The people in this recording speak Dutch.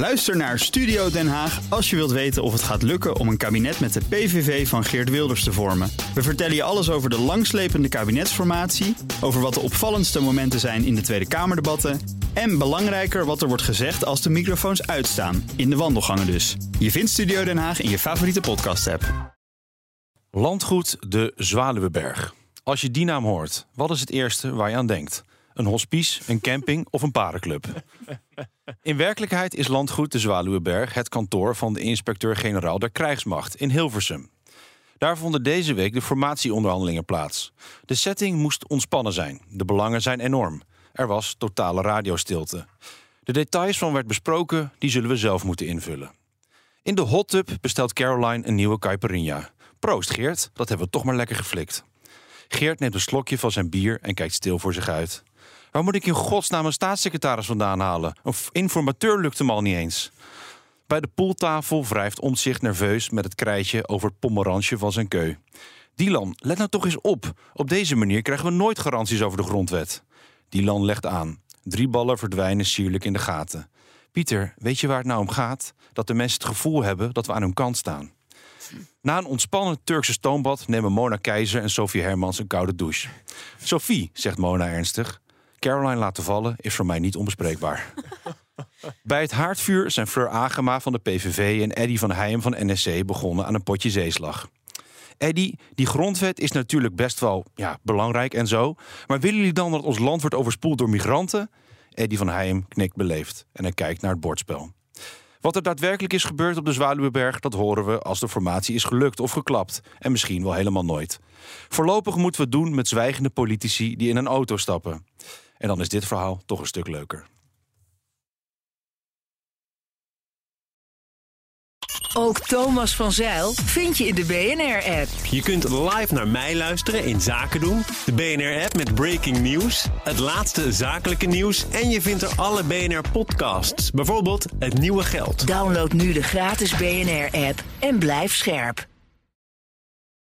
Luister naar Studio Den Haag als je wilt weten of het gaat lukken om een kabinet met de PVV van Geert Wilders te vormen. We vertellen je alles over de langslepende kabinetsformatie, over wat de opvallendste momenten zijn in de Tweede Kamerdebatten en belangrijker wat er wordt gezegd als de microfoons uitstaan, in de wandelgangen dus. Je vindt Studio Den Haag in je favoriete podcast-app. Landgoed de Zwaluweberg. Als je die naam hoort, wat is het eerste waar je aan denkt? Een hospice, een camping of een parenclub? In werkelijkheid is Landgoed de Zwaluweberg het kantoor van de inspecteur-generaal der krijgsmacht in Hilversum. Daar vonden deze week de formatieonderhandelingen plaats. De setting moest ontspannen zijn. De belangen zijn enorm. Er was totale radiostilte. De details van werd besproken, die zullen we zelf moeten invullen. In de hot tub bestelt Caroline een nieuwe caipirinha. Proost Geert, dat hebben we toch maar lekker geflikt. Geert neemt een slokje van zijn bier en kijkt stil voor zich uit. Waar moet ik in godsnaam een staatssecretaris vandaan halen? Een informateur lukt hem al niet eens. Bij de poeltafel wrijft Omtzigt nerveus met het krijtje over het pomerantje van zijn keu. Dylan, let nou toch eens op. Op deze manier krijgen we nooit garanties over de grondwet. Dylan legt aan. Drie ballen verdwijnen sierlijk in de gaten. Pieter, weet je waar het nou om gaat? Dat de mensen het gevoel hebben dat we aan hun kant staan. Na een ontspannen Turkse stoombad nemen Mona Keizer en Sophie Hermans een koude douche. Sophie, zegt Mona ernstig. Caroline laten vallen is voor mij niet onbespreekbaar. Bij het haardvuur zijn Fleur Agema van de PVV en Eddy van Heijem van NSC begonnen aan een potje zeeslag. Eddy, die grondwet is natuurlijk best wel ja, belangrijk en zo. Maar willen jullie dan dat ons land wordt overspoeld door migranten? Eddy van Heijem knikt beleefd en hij kijkt naar het bordspel. Wat er daadwerkelijk is gebeurd op de Zwaluweberg, dat horen we als de formatie is gelukt of geklapt. En misschien wel helemaal nooit. Voorlopig moeten we het doen met zwijgende politici die in een auto stappen. En dan is dit verhaal toch een stuk leuker. Ook Thomas van Zeil vind je in de BNR-app. Je kunt live naar mij luisteren in Zaken doen. De BNR-app met breaking news, het laatste zakelijke nieuws en je vindt er alle BNR-podcasts. Bijvoorbeeld Het Nieuwe Geld. Download nu de gratis BNR-app en blijf scherp.